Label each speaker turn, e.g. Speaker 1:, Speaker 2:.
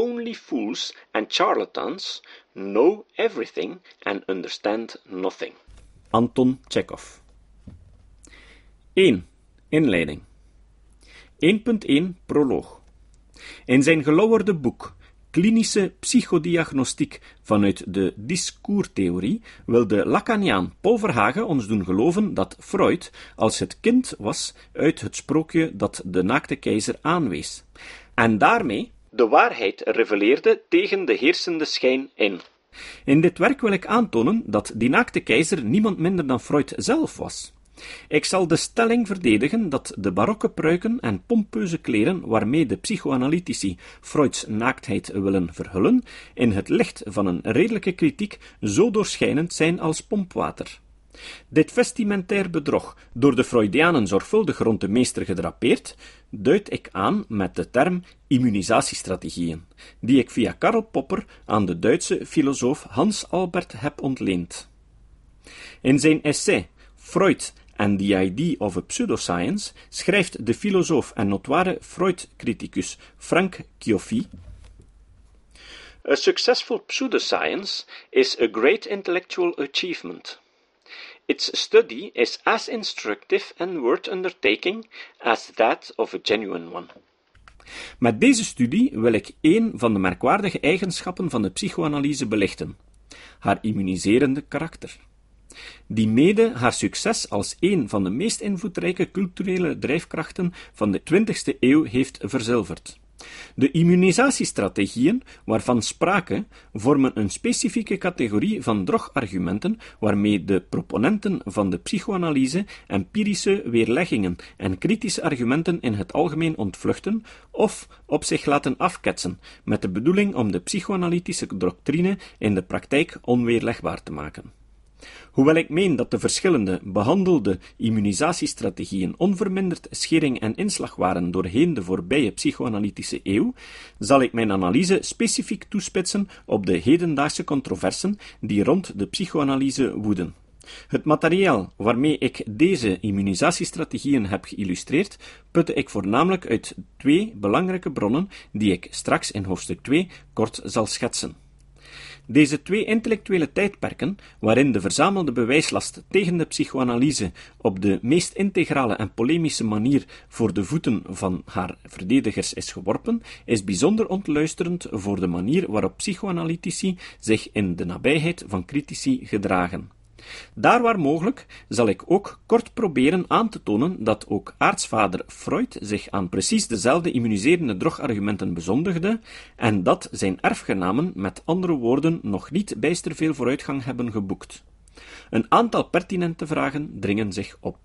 Speaker 1: only fools and charlatans know everything and understand nothing.
Speaker 2: Anton Chekhov 1. Inleiding 1.1 Proloog In zijn gelauwerde boek Klinische psychodiagnostiek vanuit de discourtheorie wil de Lacaniaan Paul Verhagen ons doen geloven dat Freud als het kind was uit het sprookje dat de naakte keizer aanwees, en daarmee
Speaker 1: de waarheid reveleerde tegen de heersende schijn in.
Speaker 2: In dit werk wil ik aantonen dat die naakte keizer niemand minder dan Freud zelf was. Ik zal de stelling verdedigen dat de barokke pruiken en pompeuze kleren waarmee de psychoanalytici Freuds naaktheid willen verhullen, in het licht van een redelijke kritiek zo doorschijnend zijn als pompwater. Dit vestimentair bedrog, door de Freudianen zorgvuldig rond de meester gedrapeerd, duid ik aan met de term immunisatiestrategieën, die ik via Karl Popper aan de Duitse filosoof Hans Albert heb ontleend. In zijn essay Freud and the Idea of a Pseudoscience schrijft de filosoof en notoire Freud-criticus Frank Chioffi
Speaker 1: A successful pseudoscience is a great intellectual achievement. Its study is as instructive and worth undertaking as that of a genuine one.
Speaker 2: Met deze studie wil ik een van de merkwaardige eigenschappen van de psychoanalyse belichten: haar immuniserende karakter die mede haar succes als een van de meest invloedrijke culturele drijfkrachten van de 20e eeuw heeft verzilverd. De immunisatiestrategieën, waarvan sprake, vormen een specifieke categorie van drogargumenten waarmee de proponenten van de psychoanalyse empirische weerleggingen en kritische argumenten in het algemeen ontvluchten of op zich laten afketsen, met de bedoeling om de psychoanalytische doctrine in de praktijk onweerlegbaar te maken. Hoewel ik meen dat de verschillende behandelde immunisatiestrategieën onverminderd schering en inslag waren doorheen de voorbije psychoanalytische eeuw, zal ik mijn analyse specifiek toespitsen op de hedendaagse controversen die rond de psychoanalyse woeden. Het materiaal waarmee ik deze immunisatiestrategieën heb geïllustreerd, putte ik voornamelijk uit twee belangrijke bronnen die ik straks in hoofdstuk 2 kort zal schetsen. Deze twee intellectuele tijdperken, waarin de verzamelde bewijslast tegen de psychoanalyse op de meest integrale en polemische manier voor de voeten van haar verdedigers is geworpen, is bijzonder ontluisterend voor de manier waarop psychoanalytici zich in de nabijheid van critici gedragen. Daar waar mogelijk zal ik ook kort proberen aan te tonen dat ook aartsvader Freud zich aan precies dezelfde immuniserende drogargumenten bezondigde en dat zijn erfgenamen met andere woorden nog niet bijster veel vooruitgang hebben geboekt. Een aantal pertinente vragen dringen zich op.